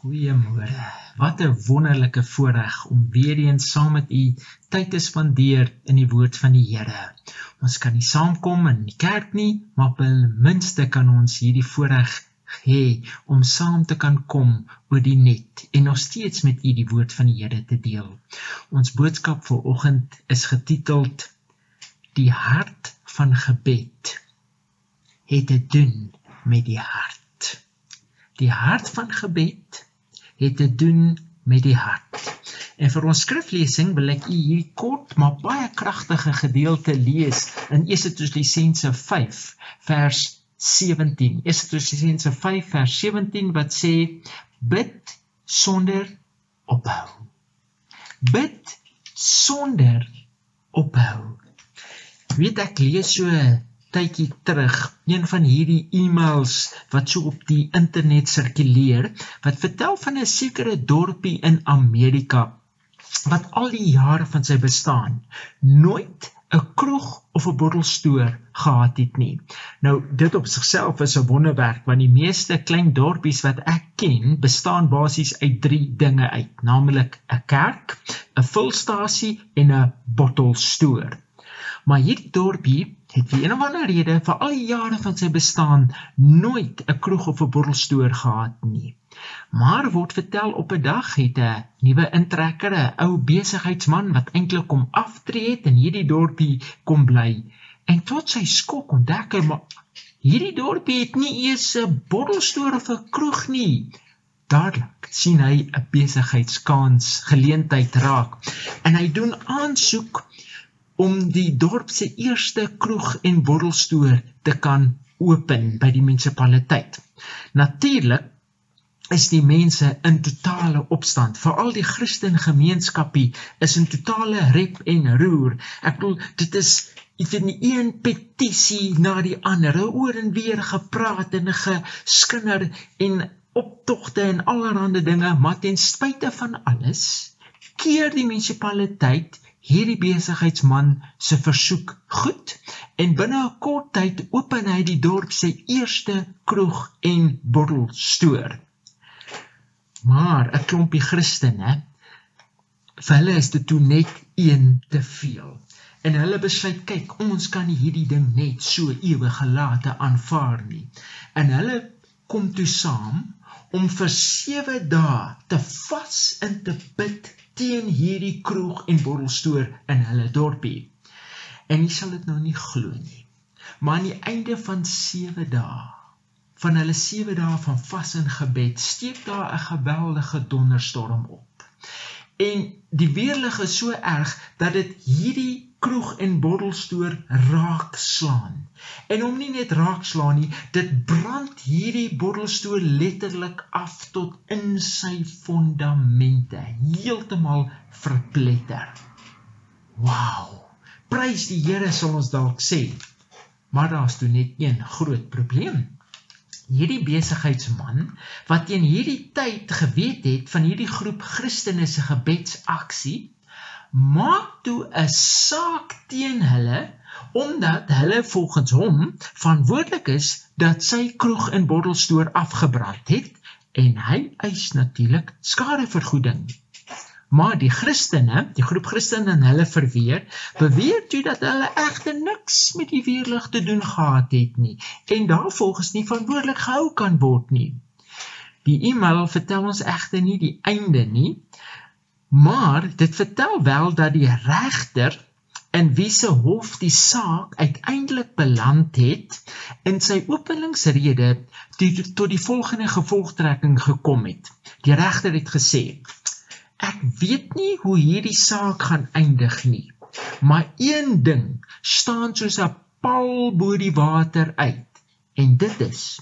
Goeiemôre. Wat 'n wonderlike voorreg om weer eens saam met u tyd te spandeer in die woord van die Here. Ons kan nie saamkom in die kerk nie, maar ten minste kan ons hierdie voorreg hê om saam te kan kom oor die net en nog steeds met u die woord van die Here te deel. Ons boodskap vir oggend is getiteld Die hart van gebed het te doen met die hart. Die hart van gebed het te doen met die hart. En vir ons skriflesing wil ek u hierdie kort maar baie kragtige gedeelte lees in 1 Tessalonisense 5 vers 17. 1 Tessalonisense 5 vers 17 wat sê bid sonder ophou. Bid sonder ophou. Weet ek lees so tydjie terug een van hierdie e-mails wat so op die internet sirkuleer wat vertel van 'n sekere dorpie in Amerika wat al die jare van sy bestaan nooit 'n kroeg of 'n bottelstoer gehad het nie. Nou dit op sigself is 'n wonderwerk want die meeste klein dorpies wat ek ken, bestaan basies uit 3 dinge uit, naamlik 'n kerk, 'n vulstasie en 'n bottelstoer. Maar hierdie dorpie het vir een of ander rede vir al die jare van sy bestaan nooit 'n kroeg of 'n bottelstoer gehad nie. Maar word vertel op 'n dag het 'n nuwe intrekker, 'n ou besigheidsman wat eintlik kom aftree het in hierdie dorpie kom bly. En tot sy skok ontdek hy maar hierdie dorpie het nie eers 'n bottelstoer of 'n kroeg nie. Dadelik sien hy 'n besigheidskans geleentheid raak en hy doen aansoek om die dorp se eerste kroeg en bottelstoer te kan open by die munisipaliteit. Natuurlik is die mense in totale opstand. Veral die Christen gemeenskapie is in totale rep en roer. Ek bedoel dit is Dit is 'n een petisie na die ander, oor en weer gepraat en geskinder en optogte en allerlei dinge, maar ten spyte van alles keer die munisipaliteit hierdie besigheidsman se versoek goed en binne 'n kort tyd open hy die dorp se eerste kroeg en bottelstoer. Maar 'n klompie Christene vir hulle is dit toe net een te veel. En hulle besluit, kyk, ons kan nie hierdie ding net so ewig gelate aanvaar nie. En hulle kom toe saam om vir 7 dae te vas en te bid teen hierdie kroeg en bottelstoer in hulle dorpie. En jy sal dit nou nie glo nie. Maar aan die einde van 7 dae, van hulle 7 dae van vas en gebed, steek daar 'n geweldige donderstorm op. En die weerlig is so erg dat dit hierdie kroeg en bottelstoer raak slaan. En om nie net raak slaan nie, dit brand hierdie bottelstoer letterlik af tot in sy fondamente, heeltemal verpletter. Wow! Prys die Here sal ons dalk sê. Maar daar's toe net een groot probleem. Hierdie besigheidsman wat teen hierdie tyd geweet het van hierdie groep Christene se gebedsaksie maak toe 'n saak teen hulle omdat hulle volgens hom verantwoordelik is dat sy kroeg en bottelstoer afgebrand het en hy eis natuurlik skadevergoeding. Maar die Christene, die groep Christene en hulle verweer, beweer toe dat hulle egter niks met die weerlig te doen gehad het nie en daarvolgens nie verantwoordelik gehou kan word nie. Die e-mail vertel ons egter nie die einde nie, Maar dit vertel wel dat die regter in wie se hof die saak uiteindelik beland het in sy openingsrede die tot die volgende gevolgtrekking gekom het. Die regter het gesê: Ek weet nie hoe hierdie saak gaan eindig nie, maar een ding staan soos 'n paal bo die water uit en dit is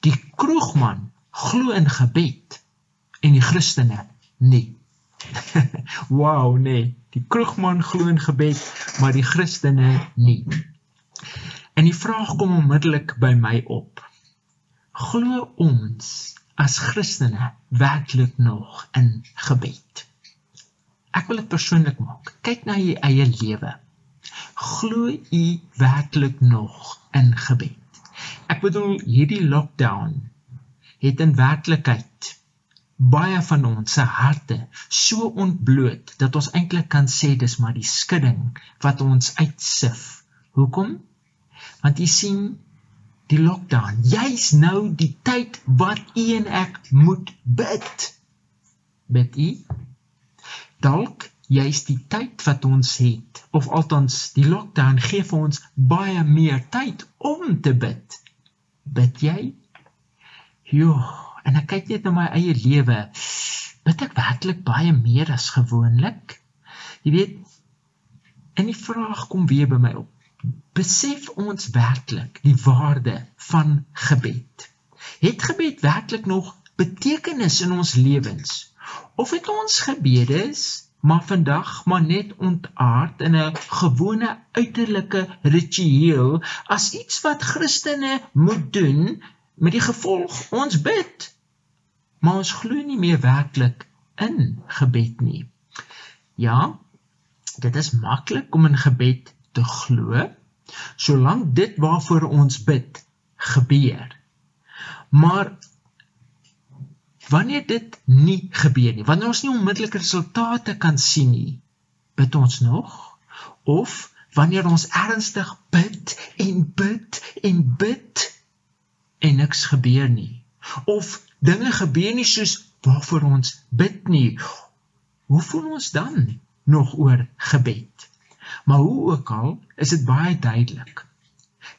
die kroegman glo in gebed en die Christene nie. wow, nee. Die kroegman glo in gebed, maar die Christene nie. En die vraag kom onmiddellik by my op. Glo ons as Christene werklik nog in gebed? Ek wil dit persoonlik maak. Kyk na jou eie lewe. Glo u werklik nog in gebed? Ek bedoel hierdie lockdown het in werklikheid baie van ons se harte so ontbloot dat ons eintlik kan sê dis maar die skudding wat ons uitsif. Hoekom? Want jy sien die lockdown. Jy's nou die tyd wat u en ek moet bid. Bid u? Dalk jy's die tyd wat ons het of althans die lockdown gee vir ons baie meer tyd om te bid. Bid jy? Joe en ek kyk net na my eie lewe, bid ek werklik baie meer as gewoonlik? Jy weet, en die vraag kom weer by my op. Besef ons werklik die waarde van gebed? Het gebed werklik nog betekenis in ons lewens? Of het ons gebede is maar vandag maar net ontaard in 'n gewone uiterlike ritueel as iets wat Christene moet doen met die gevolg ons bid maar ons glo nie meer werklik in gebed nie. Ja, dit is maklik om in gebed te glo solank dit waarvoor ons bid gebeur. Maar wanneer dit nie gebeur nie, wanneer ons nie onmiddellike resultate kan sien nie, bid ons nog of wanneer ons ernstig bid en bid en bid en niks gebeur nie of dinge gebeur nie soos waarvoor ons bid nie. Hoe voel ons dan nog oor gebed? Maar hoe ook al, is dit baie duidelik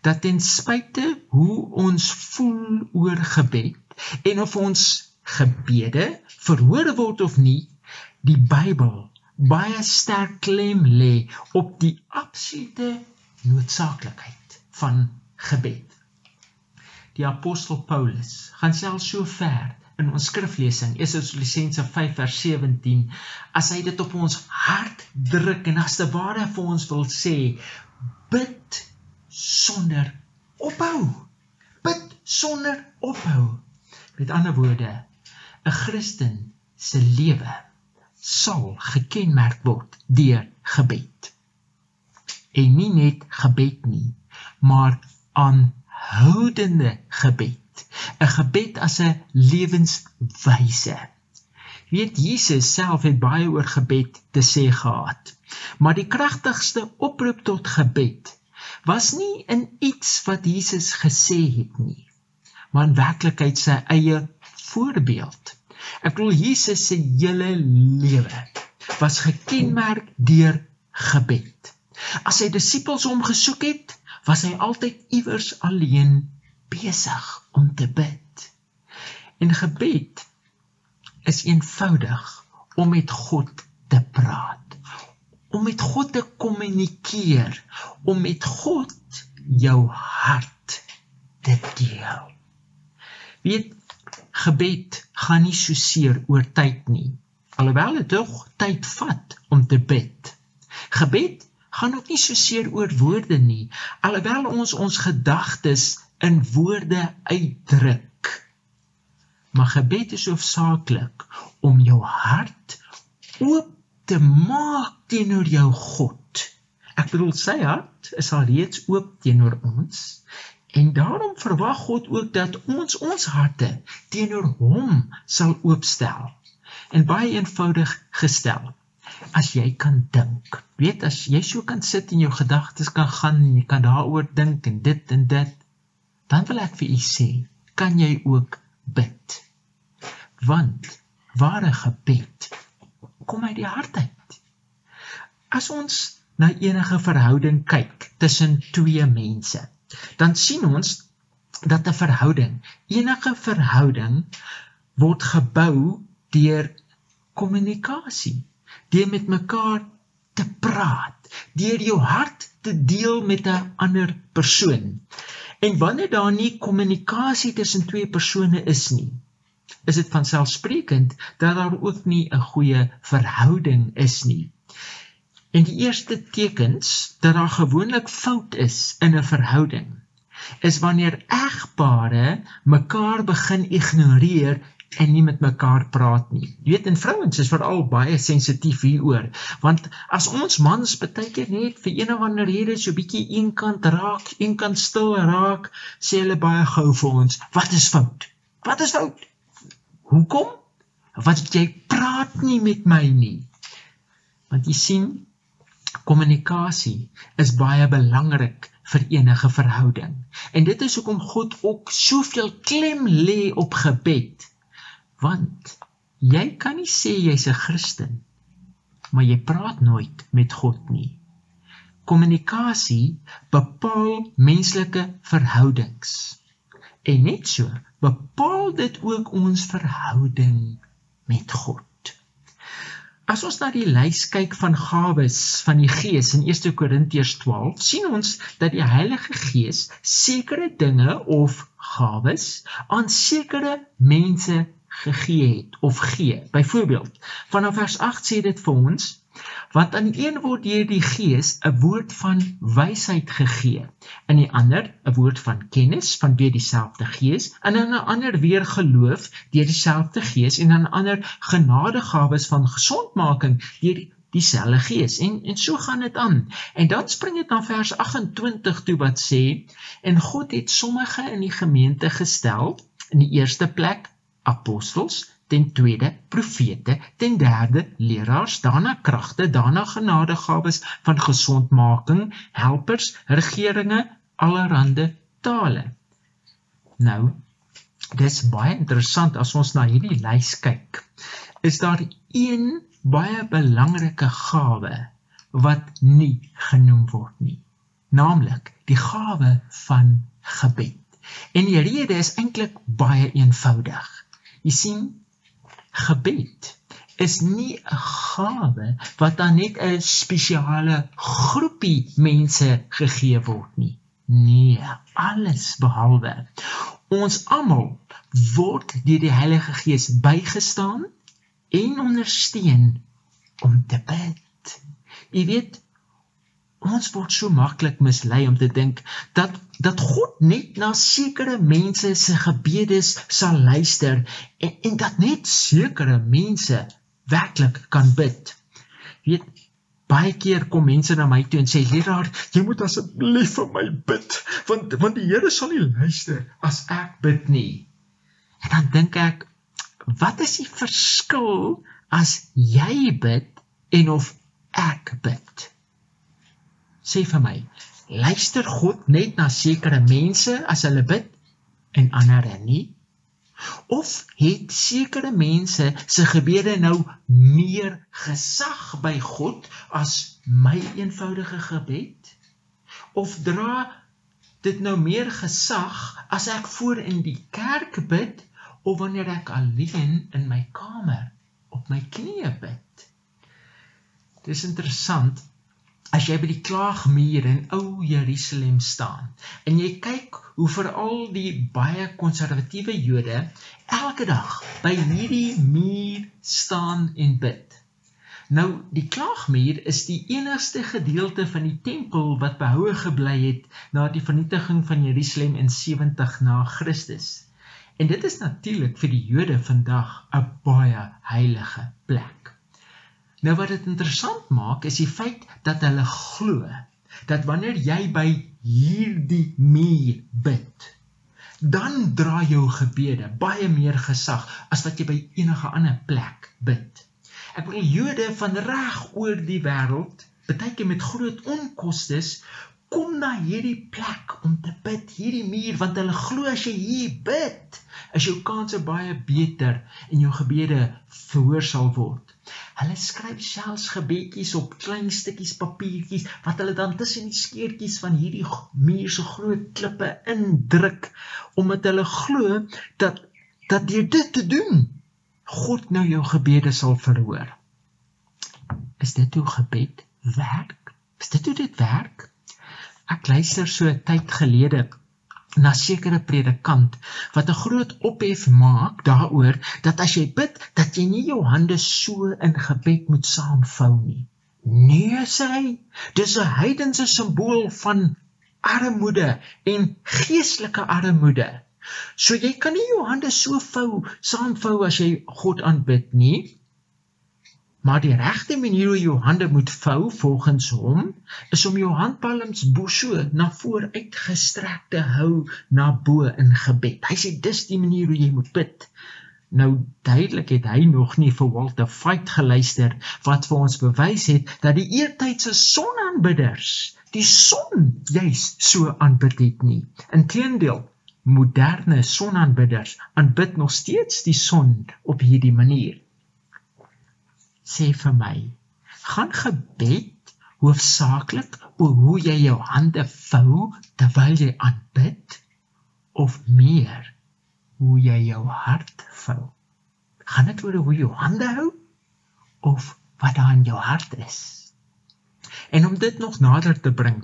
dat ten spyte hoe ons voel oor gebed en of ons gebede verhoor word of nie, die Bybel baie sterk klem lê op die absolute noodsaaklikheid van gebed die apostel Paulus gaan self so ver in ons skriflesing Efesiërs 5 vers 17 as hy dit op ons hart druk en as te ware vir ons wil sê bid sonder ophou. Bid sonder ophou. Met ander woorde 'n Christen se lewe sal gekenmerk word deur gebed. En nie net gebed nie maar aan houdende gebed. 'n gebed as 'n lewenswyse weet Jesus self het baie oor gebed te sê gehad. Maar die kragtigste oproep tot gebed was nie in iets wat Jesus gesê het nie maar in werklikheid sy eie voorbeeld. Ek bedoel Jesus se hele lewe was gekenmerk deur gebed. As sy disippels hom gesoek het was hy altyd iewers alleen besig om te bid. En gebed is eenvoudig om met God te praat, om met God te kommunikeer, om met God jou hart te deel. Weet gebed gaan nie so seer oor tyd nie. Alhoewel dit tog tyd vat om te bid. Gebed gaan ook nie so seer oor woorde nie alhoewel ons ons gedagtes in woorde uitdruk. Maar gebed is hoofsaaklik om jou hart oop te maak teenoor jou God. Ek bedoel sy hart is al reeds oop teenoor ons en daarom verwag God ook dat ons ons harte teenoor hom sal oopstel en baie eenvoudig gestel as jy kan dink. Weet as jy so kan sit en jou gedagtes kan gaan en jy kan daaroor dink en dit en dit, dan wil ek vir u sê, kan jy ook bid. Want ware gebed kom uit die hart uit. As ons na enige verhouding kyk tussen twee mense, dan sien ons dat 'n verhouding, enige verhouding word gebou deur kommunikasie deur met mekaar te praat, deur jou hart te deel met 'n ander persoon. En wanneer daar nie kommunikasie tussen twee persone is nie, is dit van selfsprekend dat daar ook nie 'n goeie verhouding is nie. En die eerste tekens dat daar gewoonlik fout is in 'n verhouding is wanneer egpare mekaar begin ignoreer en nie met mekaar praat nie. Jy weet, en vrouens is veral baie sensitief hieroor, want as ons mans baie keer net vir een of ander rede so bietjie eenkant raak, eenkant stil raak, sê hulle baie gou vir ons, wat is fout? Wat is fout? Hoekom? want jy praat nie met my nie. Want jy sien, kommunikasie is baie belangrik vir enige verhouding. En dit is hoekom God ook soveel klem lê op gebed. Want jy kan nie sê jy's 'n Christen, maar jy praat nooit met God nie. Kommunikasie bepaal menslike verhoudings. En net so bepaal dit ook ons verhouding met God. As ons na die lys kyk van gawes van die Gees in 1 Korintiërs 12, sien ons dat die Heilige Gees sekere dinge of gawes aan sekere mense gegee het of gee. Byvoorbeeld, vanaf vers 8 sê dit vir ons Want aan die een word deur die Gees 'n woord van wysheid gegee, in die ander 'n woord van kennis van weer dieselfde Gees, en in 'n ander weer geloof deur dieselfde Gees en in 'n ander genadegawes van gesondmaking deur dieselfde Gees. En en so gaan dit aan. En dan spring dit na vers 28 toe wat sê en God het sommige in die gemeente gestel in die eerste plek apostels ten tweede profete, ten derde leraars, daarna kragte, daarna genadegawes van gesondmaking, helpers, regeringe, allerhande tale. Nou, dis baie interessant as ons na hierdie lys kyk. Is daar een baie belangrike gawe wat nie genoem word nie, naamlik die gawe van gebed. En die rede is eintlik baie eenvoudig. Jy sien, gebed is nie 'n gawe wat aan net 'n spesiale groepie mense gegee word nie. Nee, alles behalwe. Ons almal word deur die Heilige Gees bygestaan en ondersteun om te bid. Jy weet, ons word so maklik mislei om te dink dat dat God net na sekere mense se gebedes sal luister en en dat net sekere mense werklik kan bid. Weet baie keer kom mense na my toe en sê leraar, jy moet asseblief vir my bid want want die Here sal nie luister as ek bid nie. En dan dink ek, wat is die verskil as jy bid en of ek bid? Sê vir my, luister God net na sekere mense as hulle bid en ander nie? Of het sekere mense se gebede nou meer gesag by God as my eenvoudige gebed? Of dra dit nou meer gesag as ek voor in die kerk bid of wanneer ek alleen in my kamer op my knieë bid? Dis interessant as jy by die klaagmuur in ou Jerusalem staan en jy kyk hoe veral die baie konservatiewe Jode elke dag by hierdie muur staan en bid. Nou die klaagmuur is die enigste gedeelte van die tempel wat behoue gebly het na die vernietiging van Jerusalem in 70 na Christus. En dit is natuurlik vir die Jode vandag 'n baie heilige plek. Nou wat dit interessant maak is die feit dat hulle glo dat wanneer jy by hierdie muur bid, dan dra jou gebede baie meer gesag as wat jy by enige ander plek bid. Ek bedoel Jode van reg oor die wêreld, baie keer met groot onkostes, kom na hierdie plek om te bid, hierdie muur want hulle glo as jy hier bid, is jou kanse baie beter en jou gebede verhoor sal word. Hulle skryf selfs gebedjies op klein stukkies papiertjies wat hulle dan tussen die skeurtjies van hierdie muur so groot klippe indruk omdat hulle glo dat dat deur dit te doen God nou jou gebede sal verhoor. Is dit hoe gebed werk? Is dit hoe dit werk? Ek luister so tyd gelede na sekere predikant wat 'n groot ophef maak daaroor dat as jy bid dat jy nie jou hande so in gebed moet saamvou nie. Nee sê hy, dis 'n heidense simbool van armoede en geestelike armoede. So jy kan nie jou hande so vou saamvou as jy God aanbid nie. Maar die regte manier hoe jou hande moet vou volgens hom is om jou handpalms bo so na voor uitgestrek te hou na bo in gebed. Hy sê dis die manier hoe jy moet bid. Nou duidelik het hy nog nie vir Walter White geluister wat vir ons bewys het dat die eertydse sonaanbidders die son juis so aanbid het nie. Inteendeel, moderne sonaanbidders aanbid nog steeds die son op hierdie manier. Sê vir my, gaan gebed hoofsaaklik oor hoe jy jou hande vou terwyl jy aanbid of meer hoe jy jou hart vou? Gaan dit oor hoe jy jou hande hou of wat daar in jou hart is? En om dit nog nader te bring,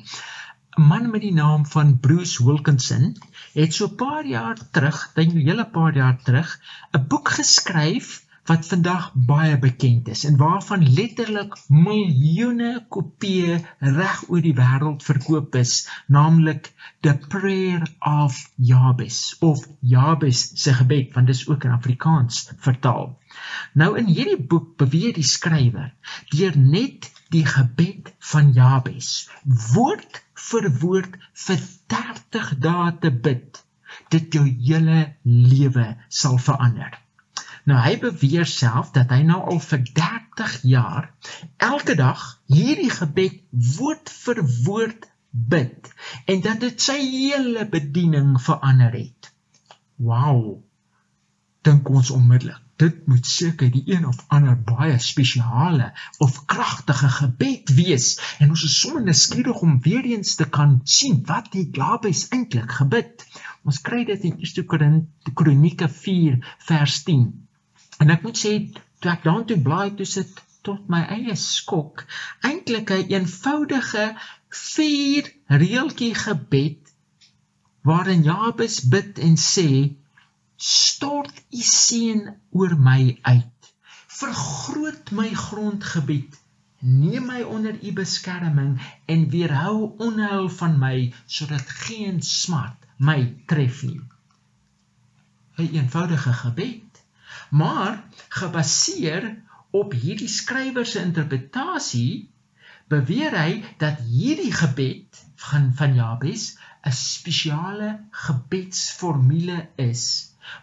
'n man met die naam van Bruce Wilkinson het so 'n paar jaar terug, dink 'n hele paar jaar terug, 'n boek geskryf wat vandag baie bekend is en waarvan letterlik miljoene kopieë reg oor die wêreld verkoop is, naamlik The Prayer of Jabez of Jabez se gebed, want dit is ook in Afrikaans vertaal. Nou in hierdie boek beweer die skrywer deur net die gebed van Jabez woord vir woord vir 30 dae te bid, dit jou hele lewe sal verander. Nou hy beweer self dat hy nou al vir 30 jaar elke dag hierdie gebed woord vir woord bid en dat dit sy hele bediening verander het. Wow. Dink ons onmiddellik dit moet seker die een of ander baie spesiale of kragtige gebed wees en ons is sommer nuuskierig om weer eens te kan sien wat die Jabes eintlik gebid. Ons kry dit in 1 Korinte Kronieke 4 vers 10. En ek moet sê toe ek daartoe blaai toe sit tot my eie skok, eintlik 'n eenvoudige 4 reeltjie gebed waarin Jabes bid en sê stort u seën oor my uit. Vergroot my grondgebied. Neem my onder u beskerming en weerhou onheil van my sodat geen smart my tref nie. 'n Eenvoudige gebed, maar gebaseer op hierdie skrywer se interpretasie beweer hy dat hierdie gebed van van Jabes 'n spesiale gebedsformule is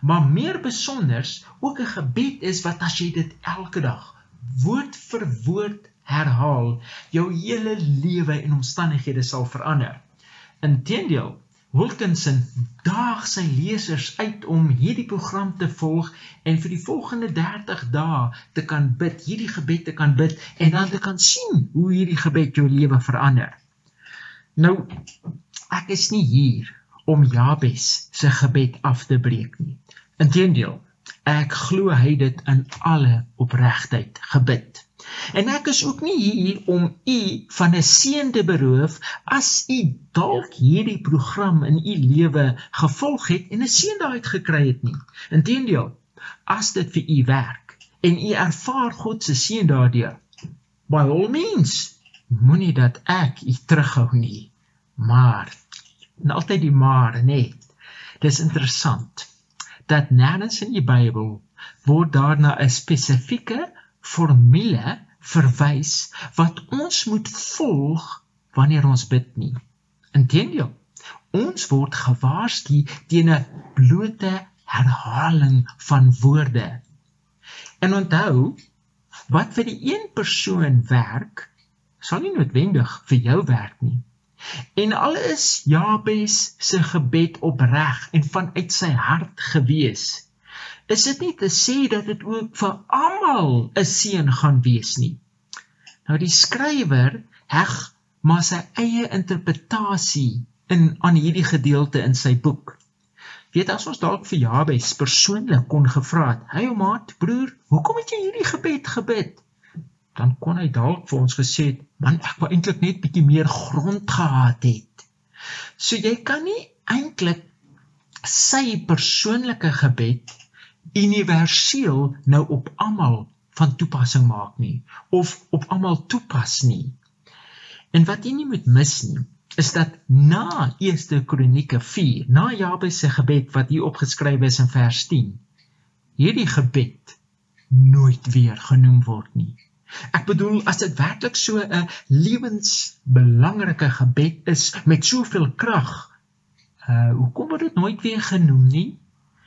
maar meer besonders ook 'n gebed is wat as jy dit elke dag woord vir woord herhaal, jou hele lewe en omstandighede sal verander. Inteendeel, Wilkinson daag sy lesers uit om hierdie program te volg en vir die volgende 30 dae te kan bid, hierdie gebed te kan bid en dan te kan sien hoe hierdie gebed jou lewe verander. Nou, ek is nie hier om Jabes se gebed af te breek nie. Inteendeel, ek glo hy dit in alle opregtheid gebid. En ek is ook nie hier om u van 'n seën te beroof as u dalk hierdie program in u lewe gevolg het en 'n seën daaruit gekry het nie. Inteendeel, as dit vir u werk en u ervaar God se seën daardeur, by all means, moenie dat ek u terughou nie. Maar en altyd die maar nê. Dis interessant dat nêrens in die Bybel word daar na 'n spesifieke formule verwys wat ons moet volg wanneer ons bid nie. Inteendeel, ons word gewaarsku teen 'n blote herhaling van woorde. En onthou, wat vir die een persoon werk, sal nie noodwendig vir jou werk nie. En al is Jabes se gebed opreg en vanuit sy hart gewees, is dit nie te sê dat dit ook vir almal 'n seën gaan wees nie. Nou die skrywer heg maar sy eie interpretasie in aan hierdie gedeelte in sy boek. Weet as ons dalk vir Jabes persoonlik kon gevra het, "Hey ou maat, broer, hoekom het jy hierdie gebed gebid?" dan kon hy dalk vir ons gesê het, man, ek wou eintlik net bietjie meer grond gehad het. So jy kan nie eintlik sy persoonlike gebed universeel nou op almal van toepassing maak nie of op almal toepas nie. En wat jy nie moet mis nie, is dat na 1 Kronieke 4, na Jabes se gebed wat hier opgeskryf is in vers 10, hierdie gebed nooit weer genoem word nie. Ek bedoel as dit werklik so 'n lewensbelangrike gebed is met soveel krag, uh hoekom word dit nooit weer genoem nie?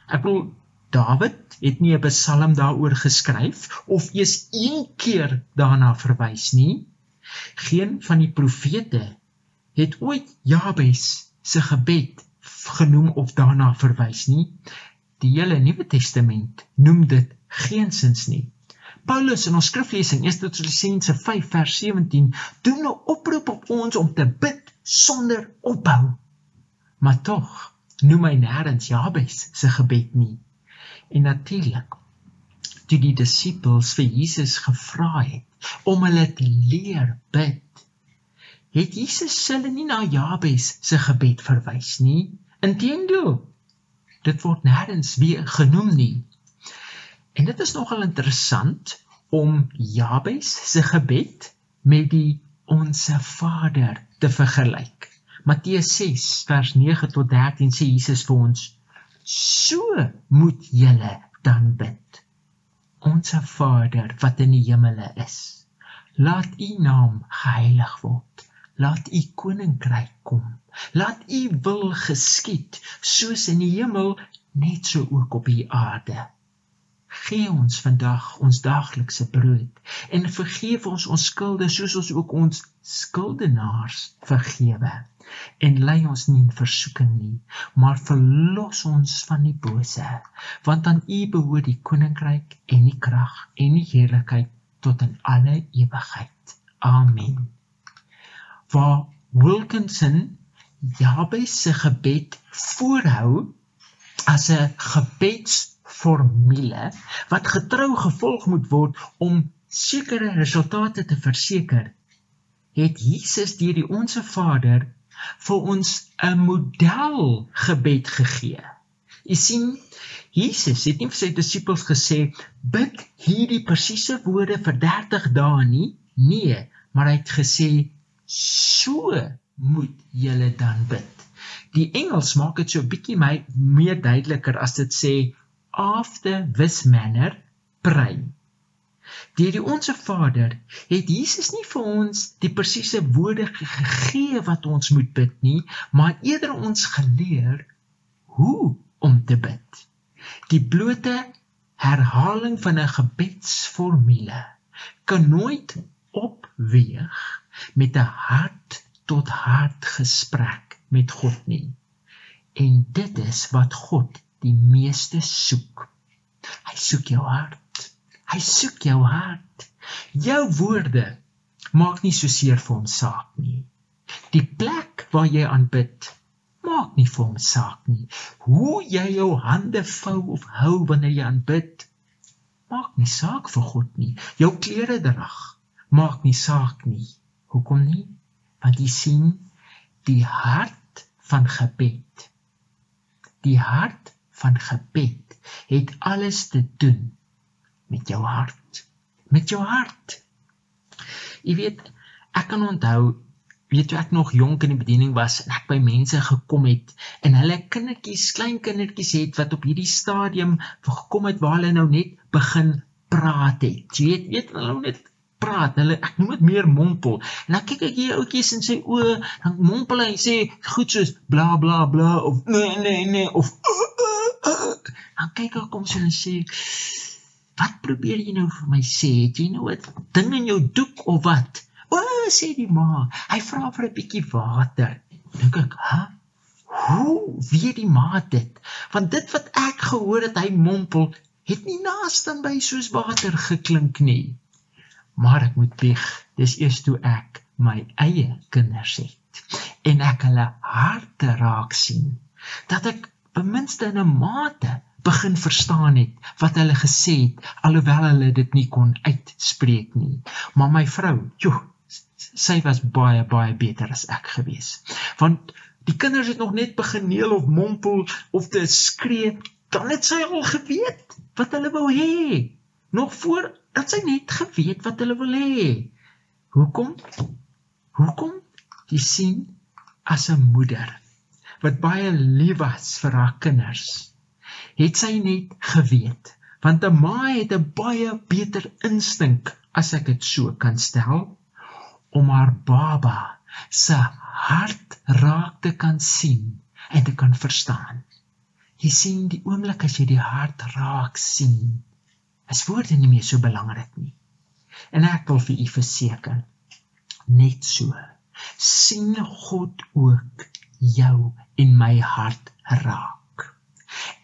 Ek bedoel Dawid het nie 'n psalm daaroor geskryf of eers een keer daarna verwys nie. Geen van die profete het ooit Jabes se gebed genoem of daarna verwys nie. Die hele Nuwe Testament noem dit geensins nie. Paulus in ons skriflesing 1 Tessalonisense 5 vers 17 doen 'n oproep op ons om te bid sonder ophou. Maar tog noem hy nêrens Jabes se gebed nie. En natuurlik toe die disippels vir Jesus gevra het om hulle te leer bid, het Jesus hulle nie na Jabes se gebed verwys nie. Inteendeel, dit word nêrens weer genoem nie. En dit is nogal interessant om Jabes se gebed met die onsse Vader te vergelyk. Matteus 6 vers 9 tot 13 sê Jesus vir ons: "So moet julle dan bid. Onse Vader wat in die hemele is, laat U naam geheilig word. Laat U koninkryk kom. Laat U wil geskied, soos in die hemel, net so ook op die aarde." Gee ons vandag ons daaglikse brood en vergeef ons ons skulde soos ons ook ons skuldenaars vergewe. En lei ons nie in versoeking nie, maar verlos ons van die bose, want aan U behoort die koninkryk en die krag en die heerlikheid tot in alle ewigheid. Amen. Waar Wilkinson Jabes se gebed voorhou as 'n gebeds formule wat getrou gevolg moet word om sekere resultate te verseker, het Jesus deur die Onse Vader vir ons 'n model gebed gegee. U sien, Jesus het nie vir sy disippels gesê bid hierdie presiese woorde vir 30 dae nie. Nee, maar hy het gesê so moet julle dan bid. Die Engels maak dit so bietjie meer duideliker as dit sê after this manner pray. Deur die onsse Vader het Jesus nie vir ons die presiese woorde gegee wat ons moet bid nie, maar eerder ons geleer hoe om te bid. Die blote herhaling van 'n gebedsformule kan nooit opweeg met 'n hart tot hart gesprek met God nie. En dit is wat God die meeste soek. Hy soek jou hart. Hy soek jou hart. Jou woorde maak nie so seer vir hom saak nie. Die plek waar jy aanbid maak nie vir hom saak nie. Hoe jy jou hande vou of hou wanneer jy aanbid maak nie saak vir God nie. Jou klere drag maak nie saak nie. Hoekom nie? Want jy sien die hart van gebed. Die hart van gebed het alles te doen met jou hart. Met jou hart. Jy weet ek kan onthou weet jy ek nog jonk in die bediening was en ek by mense gekom het en hulle kindertjies klein kindertjies het wat op hierdie stadium gekom het waar hulle nou net begin praat het. Jy weet weet hulle nou net praat. Hulle ek noem dit meer mompel. En dan kyk ek hier ouetjies in sy oë dan mompel hy sê goed soos bla bla bla of nee nee nee of uh, dan kyk ek kom sy en sê wat probeer jy nou vir my sê? Het jy nou 'n ding in jou doek of wat? O sê die ma hy vra vir 'n bietjie water. Dink ek ha hoe weet die ma dit? Want dit wat ek gehoor het hy mompel het nie naaste by soos water geklink nie. Maar ek moet bieg dis eers toe ek my eie kinders het en ek hulle harte raak sien dat ek ten minste in 'n mate begin verstaan het wat hulle gesê het alhoewel hulle dit nie kon uitspreek nie. Maar my vrou, joh, sy was baie baie beter as ek gewees. Want die kinders het nog net begin neel of mompel of te skree, dan het sy al geweet wat hulle wou hê. Nog voor dat sy net geweet wat hulle wil hê. Hoekom? Hoekom? Jy sien as 'n moeder wat baie lief was vir haar kinders het sy net geweet want 'n ma het 'n baie beter instink as ek dit so kan stel om haar baba se hart raak te kan sien en te kan verstaan Jy sien die oomblik as jy die hart raak sien, is woorde nie meer so belangrik nie. En ek wil vir u verseker, net so sien God ook jou en my hart raak.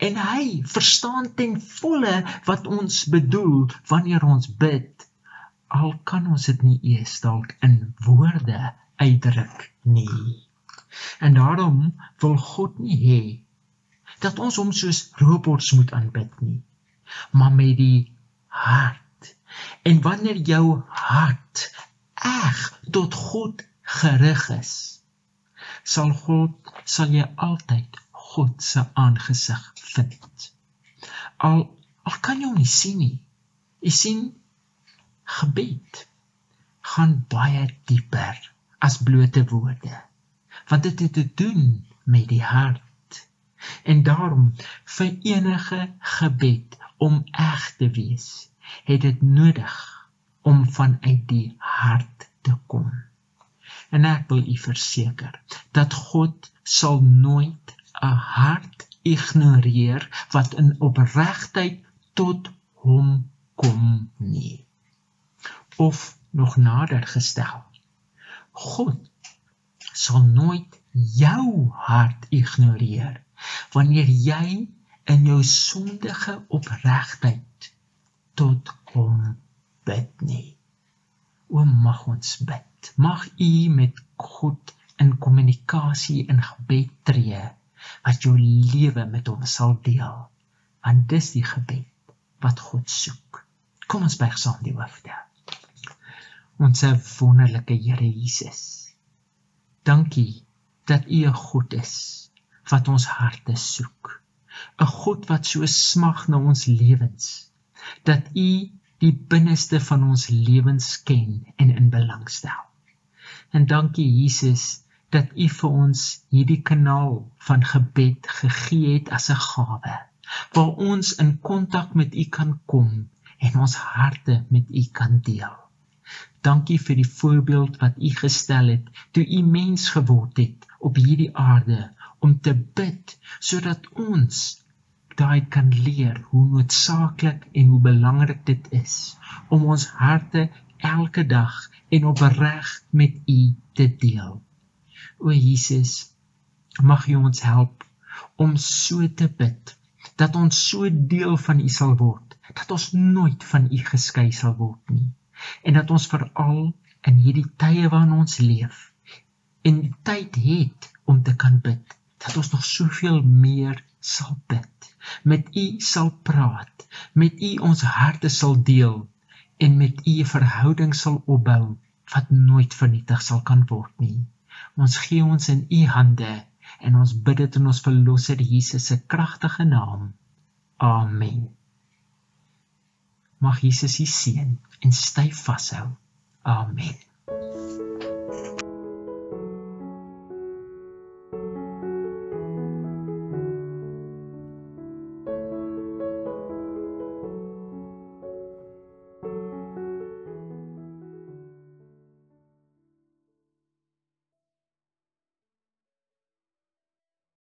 En hy verstaan ten volle wat ons bedoel wanneer ons bid. Al kan ons dit nie eers dalk in woorde uitdruk nie. En daarom wil God nie hê dat ons hom soos robots moet aanbid nie, maar met die hart. En wanneer jou hart eg tot God gerig is, sal God sal jy altyd God se aangesig vind. Al al kan jy hom nie sien nie. Jy sien gebed gaan baie dieper as blote woorde. Want dit het te doen met die hart. En daarom vir enige gebed om eg te wees, het dit nodig om vanuit die hart te kom. En ek wil u verseker dat God sal nooit 'n hart ignoreer wat in opregtheid tot hom kom nie. Of nog nader gestel. God sal nooit jou hart ignoreer wanneer jy in jou sondige opregtheid tot hom bid nie. O mag ons bid mag u met God in kommunikasie in gebed tree wat jou lewe met hom sal deel. Want dis die gebed wat God soek. Kom ons buig saam die hoofde. Ons wonderlike Here Jesus dankie dat u 'n God is wat ons harte soek. 'n God wat so smag na ons lewens dat u die binneste van ons lewens ken en in belang stel. En dankie Jesus dat U vir ons hierdie kanaal van gebed gegee het as 'n gawe waar ons in kontak met U kan kom en ons harte met U kan deel. Dankie vir die voorbeeld wat U gestel het toe U mens geword het op hierdie aarde om te bid sodat ons daai kan leer hoe noodsaaklik en hoe belangrik dit is om ons harte elke dag en opreg met U te deel. O Jesus, mag U ons help om so te bid dat ons so deel van U sal word, dat ons nooit van U geskei sal word nie en dat ons veral in hierdie tye waarin ons leef en tyd het om te kan bid, dat ons nog soveel meer sal bid, met U sal praat, met U ons harte sal deel en met U 'n verhouding sal opbou wat nooit vernietig sal kan word nie. Ons gee ons in U hande en ons bid dit in ons verlosser Jesus se kragtige naam. Amen. Mag Jesus U seën en styf vashou. Amen.